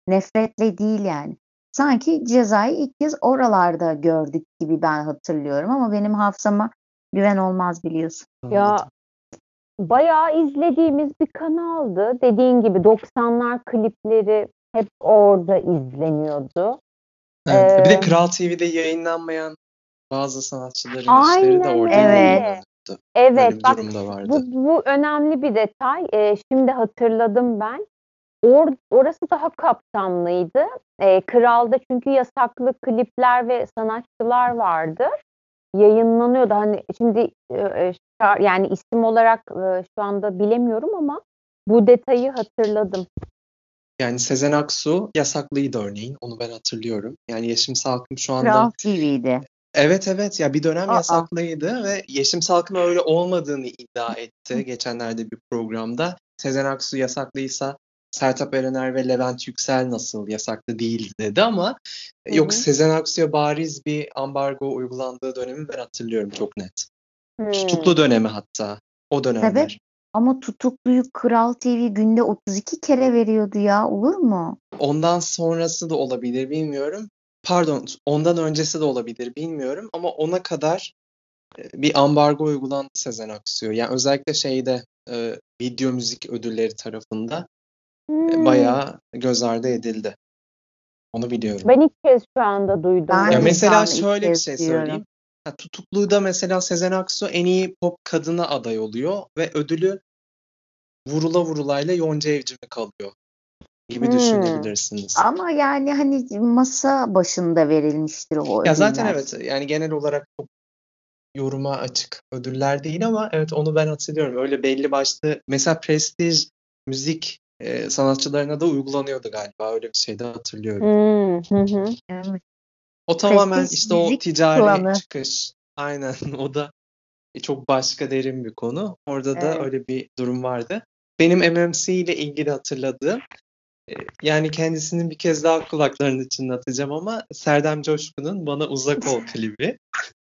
Nefretle değil yani. Sanki Ceza'yı ilk kez oralarda gördük gibi ben hatırlıyorum ama benim hafızama güven olmaz biliyorsun. Ya bayağı izlediğimiz bir kanaldı. Dediğin gibi 90'lar klipleri hep orada izleniyordu. Evet. Bir de Ee, Kral TV'de yayınlanmayan bazı sanatçıların işleri de aynen orada Evet. Böyle Evet bir bak bu, bu önemli bir detay. Ee, şimdi hatırladım ben. Or, orası daha kapsamlıydı. Ee, Kral'da çünkü yasaklı klipler ve sanatçılar vardı. Yayınlanıyordu. Hani şimdi e, e, şar- yani isim olarak e, şu anda bilemiyorum ama bu detayı hatırladım. Yani Sezen Aksu yasaklıydı örneğin. Onu ben hatırlıyorum. Yani Yeşim Salkım şu anda Kral TV'de. Evet evet ya bir dönem Aa. yasaklıydı ve Yeşim Salkım öyle olmadığını iddia etti geçenlerde bir programda. Sezen Aksu yasaklıysa Sertab Erener ve Levent Yüksel nasıl yasaklı değil dedi ama Hı yok. Sezen Aksu'ya bariz bir ambargo uygulandığı dönemi ben hatırlıyorum çok net. Hmm. Tutuklu dönemi hatta o Sebep? dönemler. Ama Tutuklu'yu Kral TV günde 32 kere veriyordu ya. Olur mu? Ondan sonrası da olabilir bilmiyorum. Pardon, ondan öncesi de olabilir bilmiyorum ama ona kadar e, bir ambargo uygulandı Sezen Aksu'ya. Yani özellikle şeyde e, video müzik ödülleri tarafında Hmm. bayağı göz ardı edildi. Onu biliyorum. Ben ilk kez şu anda duydum. Ben Ya mesela şöyle bir şey söyleyeyim. Ha, Tutuklu'da mesela Sezen Aksu en iyi pop kadına aday oluyor ve ödülü vurula vurulayla Yonca Evcim'e kalıyor gibi Hmm. düşünebilirsiniz. Ama yani hani masa başında verilmiştir o Ya zaten ödüller. evet yani genel olarak çok yoruma açık ödüller değil ama evet onu ben hatırlıyorum. Öyle belli başlı mesela prestij müzik e, sanatçılarına da uygulanıyordu galiba. Öyle bir şey de hatırlıyorum. Hmm, hı hı. Evet. O tamamen Prestij işte o ticari planı. çıkış. Aynen [laughs] o da çok başka derin bir konu. Orada da Evet. öyle bir durum vardı. Benim MMC ile ilgili hatırladığım e, yani kendisinin bir kez daha kulaklarını çınlatacağım ama Serdem Coşkun'un Bana Uzak Ol klibi. [laughs]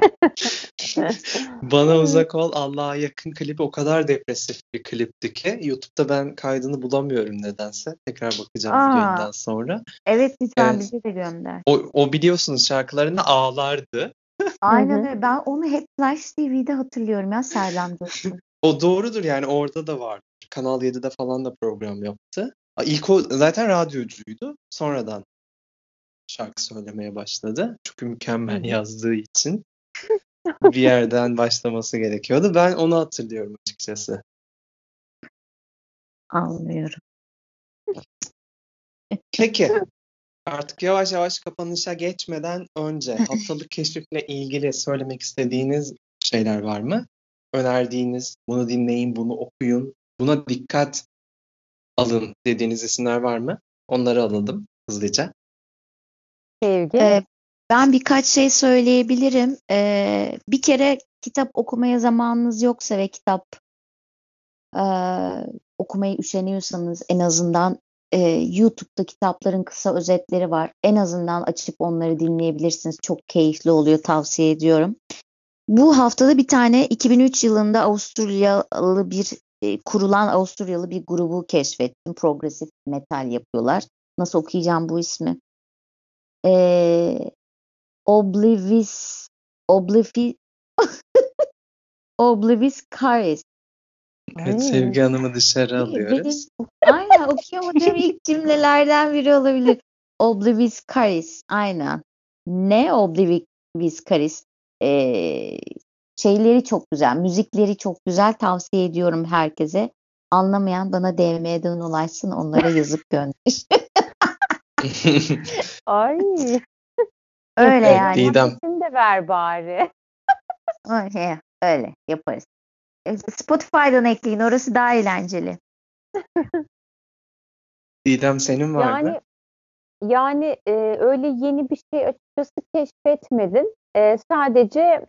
[laughs] Bana Uzak Ol Allah'a Yakın klibi o kadar depresif bir klipti ki YouTube'da ben kaydını bulamıyorum nedense. Tekrar bakacağım Aa. yayından sonra. Evet lütfen Evet. bize de gönder. O, o biliyorsunuz şarkılarında ağlardı. Aynen öyle. Ben onu hep Flash TV'de hatırlıyorum ya Serdar Coşkun. [laughs] O doğrudur yani orada da vardı. Kanal 7'de falan da program yaptı. İlk o zaten radyocuydu. Sonradan şarkı söylemeye başladı. Çünkü mükemmel yazdığı için bir yerden başlaması gerekiyordu. Ben onu hatırlıyorum açıkçası. Anlıyorum. Peki artık yavaş yavaş kapanışa geçmeden önce haftalık keşifle ilgili söylemek istediğiniz şeyler var mı? Önerdiğiniz, bunu dinleyin, bunu okuyun, buna dikkat alın dediğiniz isimler var mı? Onları alalım hızlıca. Sevgi. Ee, ben birkaç şey söyleyebilirim. Ee, bir kere kitap okumaya zamanınız yoksa ve kitap e, okumayı üşeniyorsanız en azından e, YouTube'da kitapların kısa özetleri var. En azından açıp onları dinleyebilirsiniz. Çok keyifli oluyor, tavsiye ediyorum. Bu haftada bir tane 2003 yılında Avusturyalı bir e, kurulan Avusturyalı bir grubu keşfettim. Progresif metal yapıyorlar. Nasıl okuyacağım bu ismi? Ee, Oblivis Oblivi [laughs] Oblivis Caris. Evet. Sevgi Hanım'ı dışarı alıyoruz. Aynen okuyamadığım [laughs] ilk cümlelerden biri olabilir. Oblivis Caris. Aynen. Ne Oblivis Caris? Ee, şeyleri çok güzel. Müzikleri çok güzel. Tavsiye ediyorum herkese. Anlamayan bana DM'den ulaşsın. Onlara [laughs] yazıp gönder. Ay. Öyle Evet, yani. Didem. De ver bari. [laughs] Öyle, öyle yaparız. E, Spotify'dan ekleyin. Orası daha eğlenceli. Didem senin var Yani mı? yani e, öyle yeni bir şey açıkçası keşfetmedim. E, sadece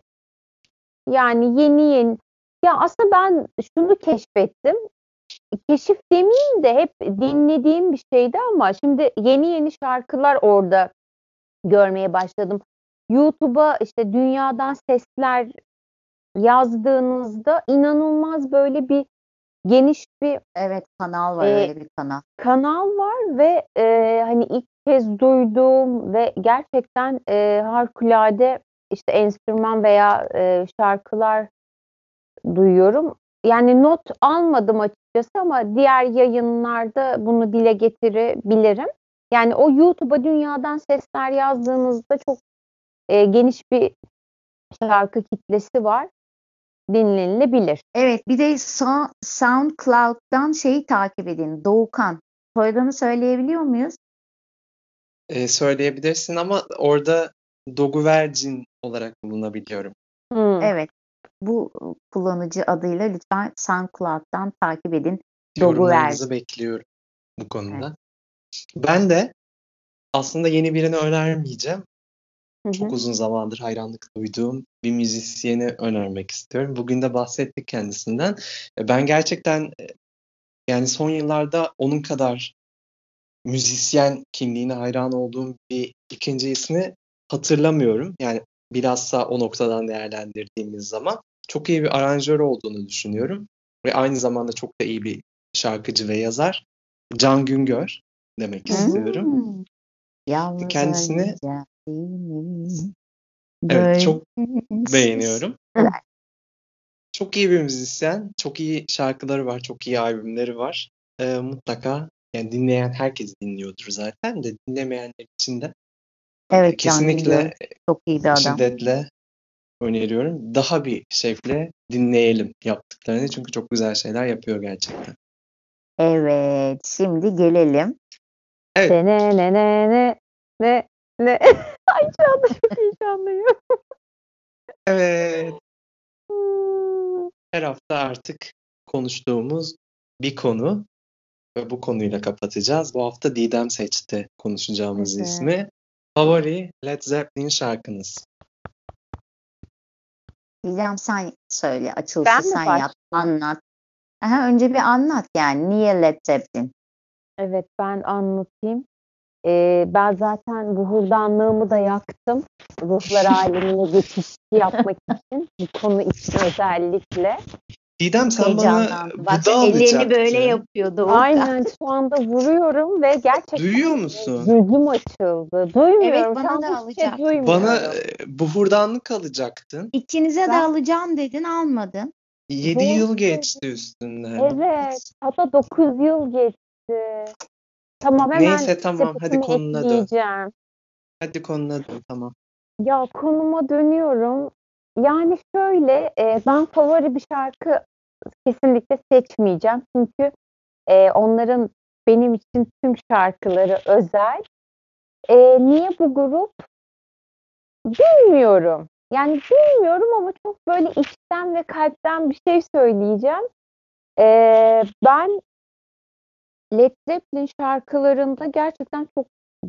yani yeni yeni ya aslında ben şunu keşfettim. Keşif demeyeyim de hep dinlediğim bir şeydi ama şimdi yeni yeni şarkılar orada görmeye başladım. YouTube'a işte dünyadan sesler yazdığınızda inanılmaz böyle bir geniş bir Evet kanal var Ee, öyle bir kanal. kanal var ve e, hani ilk kez duyduğum ve gerçekten e, harikulade işte enstrüman veya e, şarkılar duyuyorum. Yani not almadım açıkçası ama diğer yayınlarda bunu dile getirebilirim. Yani o YouTube'a dünyadan sesler yazdığınızda çok e, geniş bir şarkı kitlesi var. Dinlenilebilir. Evet bir de SoundCloud'dan şeyi takip edin. Doğukan. Soyadını söyleyebiliyor muyuz? Ee, söyleyebilirsin ama orada Doguvercin olarak bulunabiliyorum. Hmm. Evet. Bu kullanıcı adıyla lütfen SoundCloud'dan takip edin. Dogu Yorumlarınızı bekliyorum bu konuda. Ben de aslında yeni birini önermeyeceğim. Hı hı. Çok uzun zamandır hayranlık duyduğum bir müzisyeni önermek istiyorum. Bugün de bahsettik kendisinden. E, Ben gerçekten e, yani son yıllarda onun kadar müzisyen kimliğine hayran olduğum bir ikinci ismi hatırlamıyorum. Yani bilhassa o noktadan değerlendirdiğimiz zaman çok iyi bir aranjör olduğunu düşünüyorum. ve aynı zamanda çok da iyi bir şarkıcı ve yazar. Can Güngör demek Hmm. istiyorum. Yalnız Kendisini-? Evet, çok [laughs] beğeniyorum. Çok iyi bir müzisyen, çok iyi şarkıları var, çok iyi albümleri var. Ee, mutlaka yani dinleyen herkes dinliyordur zaten de dinlemeyenler için de Evet Can kesinlikle çok iyi bir adam. şiddetle öneriyorum. Daha bir şevkle dinleyelim yaptıklarını çünkü çok güzel şeyler yapıyor gerçekten. Evet, şimdi gelelim. Evet. Ne ne ne ne ne ne ne. [laughs] Ay şu anda çok heyecanlıyım. Evet, Hmm. her hafta artık konuştuğumuz bir konu ve bu konuyla kapatacağız. Bu hafta Didem seçti konuşacağımız Evet. ismi. Favori Led Zeppelin şarkınız. Diyeceğim sen söyle, açılışı sen yap, anlat. Aha, önce bir anlat yani. Niye Led Zeppelin? Evet ben anlatayım. Ee, ben zaten bu hurdanlığımı da yaktım. Ruhlar [laughs] alemine geçiş yapmak için. Bu konu için özellikle. Didem sen bana. Bak buda ellerini böyle alacaktın. yapıyordu. Orada. Aynen [laughs] şu anda vuruyorum ve gerçekten Duyuyor musun? gözüm açıldı. Duymuyorum. Evet, bana da şey alacak. duymuyorum. Bana buhurdanlık alacaktın. İkinize de Ben- alacağım dedin, almadın. 7 Doğru yıl geçti üstünden. Evet. Hatta 9 yıl geçti. Tamam hemen Neyse tamam hadi konuna dön. Hadi konuna dön tamam. Ya konuma dönüyorum. Yani şöyle e, ben favori bir şarkı kesinlikle seçmeyeceğim. Çünkü e, onların benim için tüm şarkıları özel. E, niye bu grup? Bilmiyorum. Yani bilmiyorum ama çok böyle içten ve kalpten bir şey söyleyeceğim. E, ben Led Zeppelin şarkılarında gerçekten çok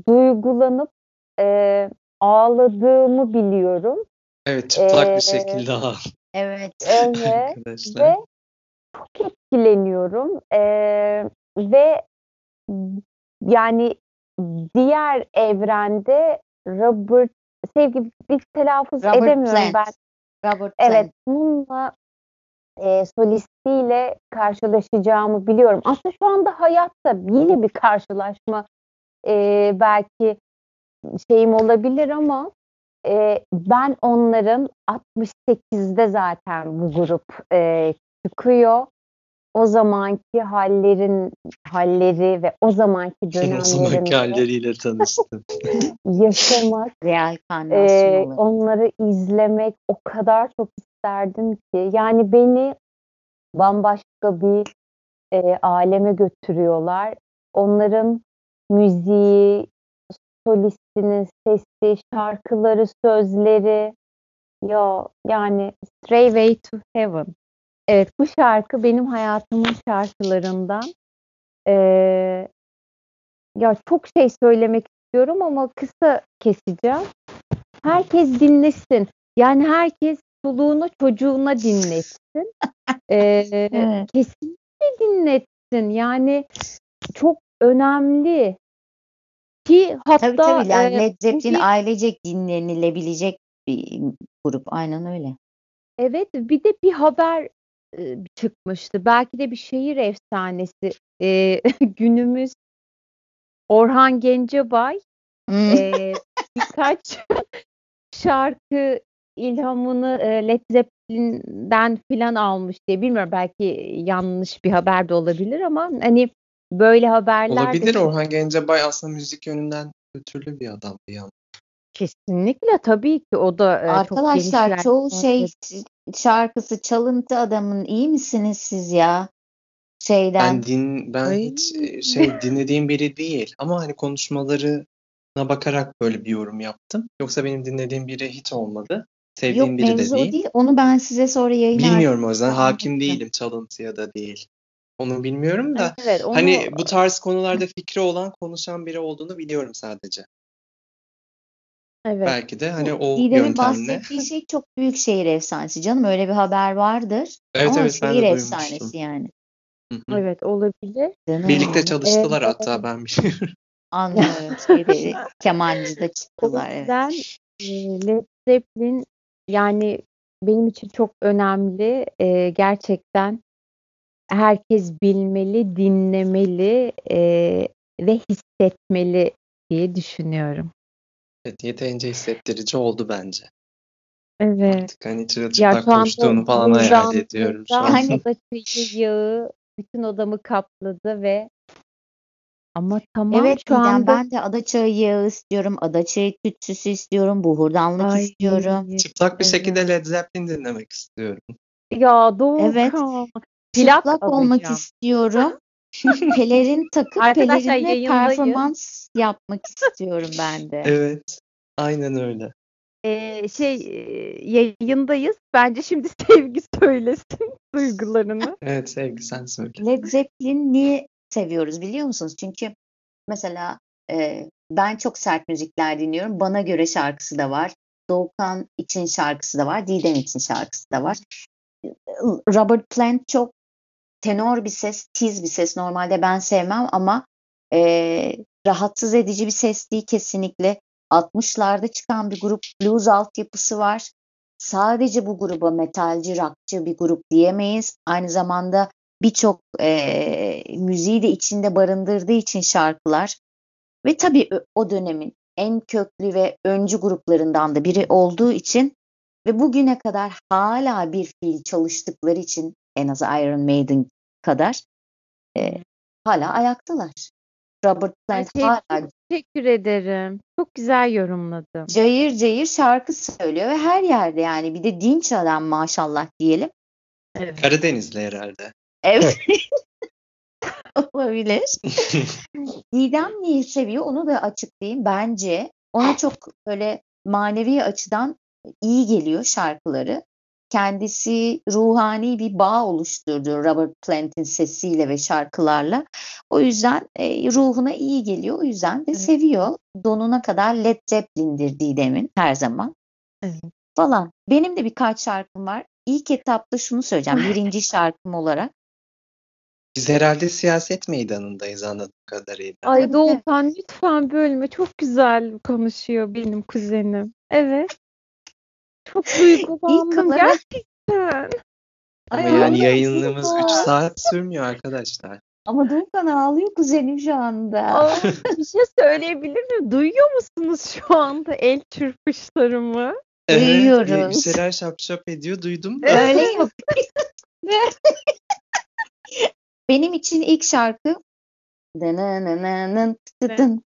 duygulanıp e, ağladığımı biliyorum. Evet çıplak Ee, bir şekilde al Evet. [laughs] Evet [laughs] arkadaşlar. ve çok etkileniyorum. Ee, ve yani diğer evrende Robert sevgi bir telaffuz Robert edemiyorum Plant. ben. Robert Evet, Plant. bununla e, solistiyle karşılaşacağımı biliyorum. Aslında şu anda hayatta yine bir karşılaşma e, belki şeyim olabilir ama e, ben onların 68'de zaten bu grup e, çıkıyor. O zamanki hallerin halleri ve o zamanki Sen o zamanki halleriyle tanıştın. [laughs] yaşamak ee, Reenkarnasyonu. onları izlemek o kadar çok isterdim ki. Yani beni bambaşka bir e, aleme götürüyorlar. Onların müziği, solistinin sesi, şarkıları, sözleri. Ya yani Stray to Heaven. Evet bu şarkı benim hayatımın şarkılarından. Ee, ya çok şey söylemek istiyorum ama kısa keseceğim. Herkes dinlesin. Yani herkes çoluğuna çocuğuna dinletsin. [laughs] Ee, Evet. kesinlikle dinletsin. Yani çok önemli. Ki hatta Tabii tabii yani e, Led Zeppelin bir- ailecek dinlenilebilecek bir grup. Aynen öyle. Evet bir de bir haber e, çıkmıştı. Belki de bir şehir efsanesi. E, [laughs] günümüz Orhan Gencebay Hmm. e, birkaç [laughs] şarkı ilhamını e, Led Zeppelin'den filan almış diye bilmiyorum belki yanlış bir haber de olabilir ama hani böyle haberler de Olabilir çok- Orhan Gencebay aslında müzik yönünden kültürlü bir adam bir yan. kesinlikle tabii ki o da e, çok geniş Arkadaşlar çoğu yelpazede- şey şarkısı çalıntı adamın. İyi misiniz siz ya? Şeyden. Ben din ben Ay. hiç e, şey dinlediğim biri değil ama hani konuşmalarına bakarak böyle bir yorum yaptım. Yoksa benim dinlediğim biri hiç olmadı. Yok Sevdiğim biri de mevzu o değil. değil. Onu ben size sonra yayın Bilmiyorum o yüzden hakim değilim çalıntıya da değil. Onu bilmiyorum da Evet, onu hani bu tarz konularda fikri olan konuşan biri olduğunu biliyorum sadece. evet. Belki de hani o Didem'in yöntemle. bahsettiği şey çok büyük şehir efsanesi. Canım öyle bir haber vardır. Evet Ama evet ben de şehir duymuştum. efsanesi yani. Hı hı. Evet olabilir. Birlikte çalıştılar Evet. hatta ben biliyorum. [laughs] Anlıyorum. Şeyde, kemancıda [laughs] O çıktılar. Evet. yüzden e, Led Zeppelin yani benim için çok önemli. E, gerçekten herkes bilmeli, dinlemeli e, ve hissetmeli diye düşünüyorum. Evet, yeterince hissettirici oldu bence. Evet. Artık hani çırılçıplak koştuğunu falan hayal ediyorum şu an. [laughs] Hani- da yağı bütün odamı kapladı ve ama tamam Evet şu Didem anda ben de adaçayı yağı istiyorum. Adaçayı tütsüsü istiyorum. Buhurdanlık Ay, istiyorum. Çıplak bir evet. şekilde Led Zeppelin dinlemek istiyorum. Ya Doğukan. Evet. [laughs] Plak Çıplak olmak alacağım. istiyorum. Pelerin takıp Arkadaşlar, pelerinle yayındayız. performans yapmak istiyorum ben de. Evet. Aynen öyle. Ee, şey e, yayındayız. Bence şimdi [laughs] Sevgi söylesin duygularını. Evet sevgi sen söyle. Led Zeppelin niye seviyoruz biliyor musunuz? Çünkü mesela e, ben çok sert müzikler dinliyorum. Bana göre şarkısı da var. Doğukan için şarkısı da var. Didem için şarkısı da var. Robert Plant çok tenor bir ses, tiz bir ses. Normalde ben sevmem ama e, rahatsız edici bir ses değil kesinlikle. 60'larda çıkan bir grup blues altyapısı var. Sadece bu gruba metalci, rockçı bir grup diyemeyiz. Aynı zamanda birçok e, müziği de içinde barındırdığı için şarkılar ve tabii o dönemin en köklü ve öncü gruplarından da biri olduğu için ve bugüne kadar hala bir fiil çalıştıkları için en az Iron Maiden kadar e, hala ayaktalar. Robert Plant Sevgi, hala teşekkür ederim. Çok güzel yorumladın. cayır cayır şarkı söylüyor ve her yerde yani bir de dinç adam maşallah diyelim. Evet. Karadenizli herhalde. Evet. [laughs] Olabilir. [laughs] Didem niye seviyor onu da açıklayayım. Bence ona çok böyle manevi açıdan iyi geliyor şarkıları. Kendisi ruhani bir bağ oluşturdu Robert Plant'in sesiyle ve şarkılarla. O yüzden e, ruhuna iyi geliyor. O yüzden de seviyor. Donuna kadar Led Zeppelin'dir Didem'in her zaman Evet. falan. Benim de birkaç şarkım var. İlk etapta şunu söyleyeceğim. [laughs] Birinci şarkım olarak. Biz herhalde siyaset meydanındayız anladığım kadarıyla. Ay. Doğukan lütfen bölme. Çok güzel konuşuyor benim kuzenim. Evet. Çok duygulandım gerçekten. Ama Ay, yani ağlıyor yayınımız musun? 3 saat sürmüyor arkadaşlar. Ama Doğukan ağlıyor kuzenim şu anda. Aa, bir şey söyleyebilir miyim? Duyuyor musunuz şu anda el çırpışlarımı? Evet, bir- bir Duyuyoruz. şeyler şap şap ediyor duydum da. Öyle yapıyor. [laughs] [laughs] Benim için ilk şarkı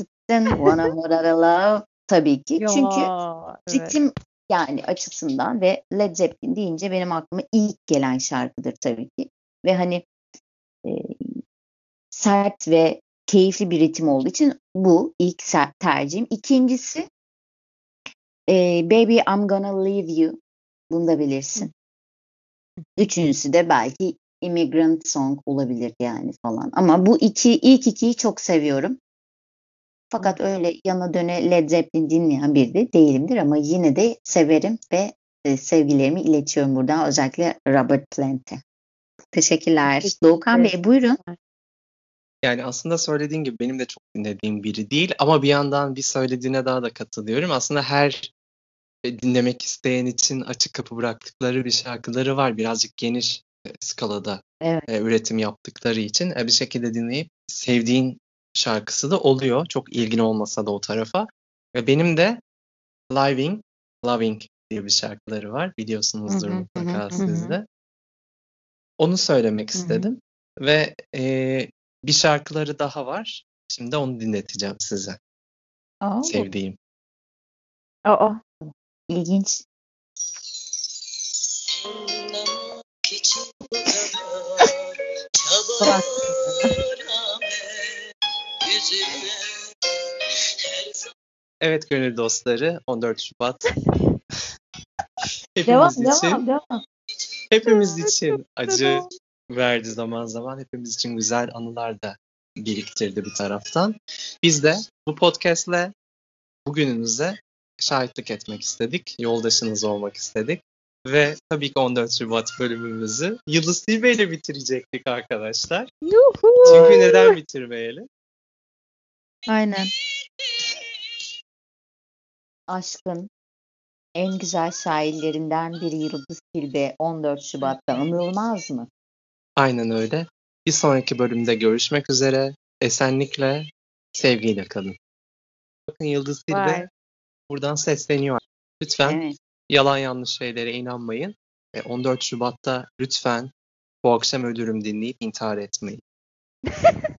[laughs] Wanna Wanna Love tabii ki. Ya, Çünkü evet. ritim yani açısından ve Led Zeppelin deyince benim aklıma ilk gelen şarkıdır tabii ki. Ve hani e, sert ve keyifli bir ritim olduğu için bu ilk tercihim. İkincisi e, Baby I'm Gonna Leave You. Bunu da bilirsin. Üçüncüsü de belki Immigrant Song olabilir yani falan. Ama bu iki ilk ikiyi çok seviyorum. Fakat öyle yana döne Led Zeppelin dinleyen biri de değilimdir ama yine de severim ve e, sevgilerimi iletiyorum buradan özellikle Robert Plant'e. Teşekkürler. Teşekkür Doğukan Bey buyurun. Yani aslında söylediğin gibi benim de çok dinlediğim biri değil ama bir yandan bir söylediğine daha da katılıyorum. Aslında her e, dinlemek isteyen için açık kapı bıraktıkları bir şarkıları var. Birazcık geniş skalada Evet. e, üretim yaptıkları için e, bir şekilde dinleyip sevdiğin şarkısı da oluyor. Çok ilgin olmasa da o tarafa. Ve benim de Living, Loving diye bir şarkıları var. Biliyorsunuzdur Hı hı, mutlaka hı siz de. Onu söylemek istedim. Ve e, bir şarkıları daha var. Şimdi onu dinleteceğim size. Oo, Sevdiğim. Aa, ilginç. Zaman Evet gönül dostları 14 Şubat. Devam, hepimiz için, devam, devam. hepimiz için acı devam. verdi zaman zaman. Hepimiz için güzel anılar da biriktirdi bir taraftan. Biz de bu podcastle bugününüze şahitlik etmek istedik. Yoldaşınız olmak istedik. Ve tabii ki 14 Şubat bölümümüzü Yıldız Tilbe ile bitirecektik arkadaşlar. yuhu. Çünkü neden bitirmeyelim? Aynen. Aşkın en güzel şairlerinden biri Yıldız Tilbe 14 Şubat'ta anılmaz mı? Aynen öyle. Bir sonraki bölümde görüşmek üzere. Esenlikle, sevgiyle kalın. Bakın Yıldız Tilbe Vay. buradan sesleniyor. Lütfen Evet. Yalan yanlış şeylere inanmayın. E, 14 Şubat'ta lütfen bu akşam ölürüm dinleyip intihar etmeyin. [laughs]